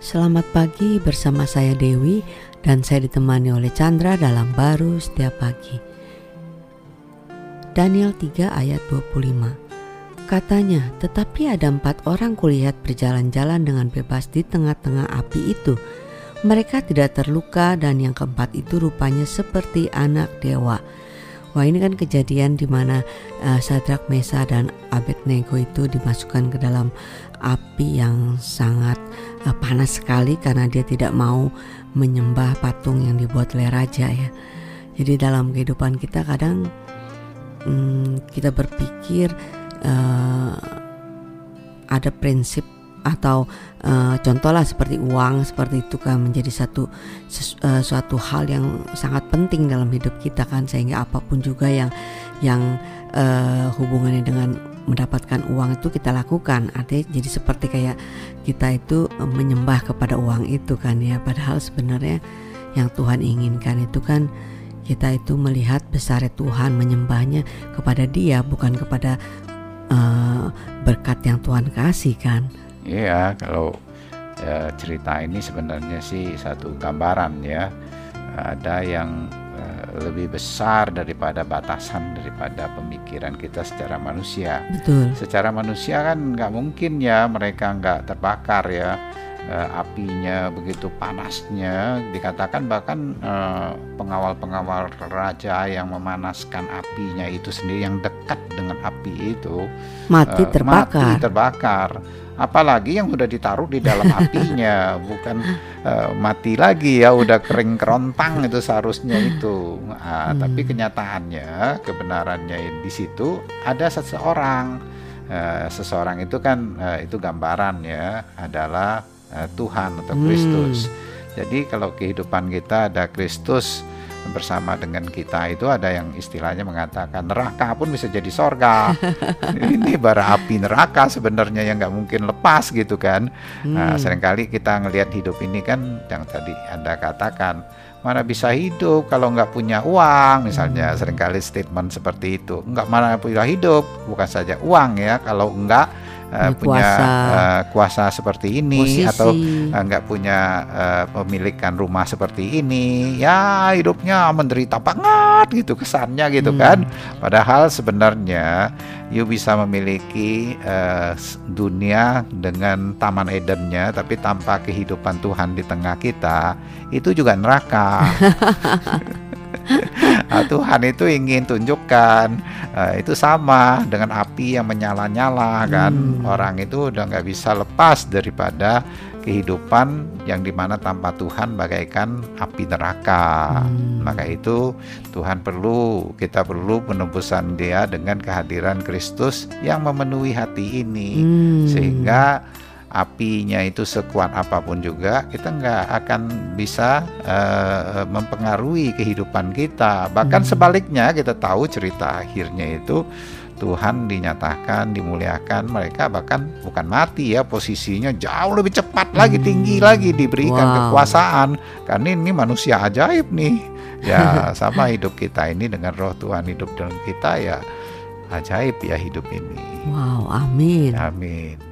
Selamat pagi bersama saya Dewi dan saya ditemani oleh Chandra dalam baru setiap pagi. Daniel 3 ayat 25 Katanya, tetapi ada empat orang kulihat berjalan-jalan dengan bebas di tengah-tengah api itu. Mereka tidak terluka dan yang keempat itu rupanya seperti anak dewa. Wah ini kan kejadian di mana uh, Sadrak Mesa dan Abednego itu dimasukkan ke dalam api yang sangat uh, panas sekali karena dia tidak mau menyembah patung yang dibuat oleh raja ya. Jadi dalam kehidupan kita kadang um, kita berpikir uh, ada prinsip atau uh, contohlah seperti uang seperti itu kan menjadi satu sesu, uh, suatu hal yang sangat penting dalam hidup kita kan. Sehingga apa pun juga yang yang uh, hubungannya dengan mendapatkan uang itu kita lakukan. Artinya jadi seperti kayak kita itu menyembah kepada uang itu kan ya. Padahal sebenarnya yang Tuhan inginkan itu kan kita itu melihat besarnya Tuhan menyembahnya kepada Dia bukan kepada uh, berkat yang Tuhan kasih kan Iya, kalau ya, cerita ini sebenarnya sih satu gambaran ya. Ada yang uh, lebih besar daripada batasan daripada pemikiran kita secara manusia. Betul. Secara manusia kan nggak mungkin ya mereka nggak terbakar ya. Uh, apinya begitu panasnya dikatakan bahkan pengawal-pengawal uh, raja yang memanaskan apinya itu sendiri yang dekat dengan api itu mati terbakar. Mati terbakar apalagi yang sudah ditaruh di dalam apinya bukan uh, mati lagi ya udah kering kerontang itu seharusnya itu nah, hmm. tapi kenyataannya kebenarannya di situ ada seseorang uh, seseorang itu kan uh, itu gambaran ya adalah uh, Tuhan atau Kristus hmm. jadi kalau kehidupan kita ada Kristus bersama dengan kita itu ada yang istilahnya mengatakan neraka pun bisa jadi sorga ini bara api neraka sebenarnya yang nggak mungkin lepas gitu kan hmm. nah, sering kali kita ngelihat hidup ini kan yang tadi anda katakan mana bisa hidup kalau nggak punya uang misalnya hmm. sering kali statement seperti itu nggak mana bisa hidup bukan saja uang ya kalau nggak uh, punya uh, kuasa seperti ini Posisi. atau uh, nggak punya uh, pemilikan rumah seperti ini ya hidupnya menderita banget gitu kesannya gitu hmm. kan padahal sebenarnya you bisa memiliki uh, dunia dengan taman Edennya tapi tanpa kehidupan Tuhan di tengah kita itu juga neraka nah, Tuhan itu ingin tunjukkan uh, itu sama dengan api yang menyala-nyala kan hmm. orang itu udah nggak bisa lepas daripada kehidupan yang di mana tanpa Tuhan bagaikan api neraka hmm. maka itu Tuhan perlu kita perlu penebusan dia dengan kehadiran Kristus yang memenuhi hati ini hmm. sehingga apinya itu sekuat apa pun juga kita nggak akan bisa uh, mempengaruhi kehidupan kita bahkan hmm. sebaliknya kita tahu cerita akhirnya itu Tuhan dinyatakan dimuliakan mereka bahkan bukan mati ya posisinya jauh lebih cepat lagi hmm. tinggi lagi diberikan wow. kekuasaan karena ini manusia ajaib nih ya sama hidup kita ini dengan roh Tuhan hidup dalam kita ya ajaib ya hidup ini wow amin amin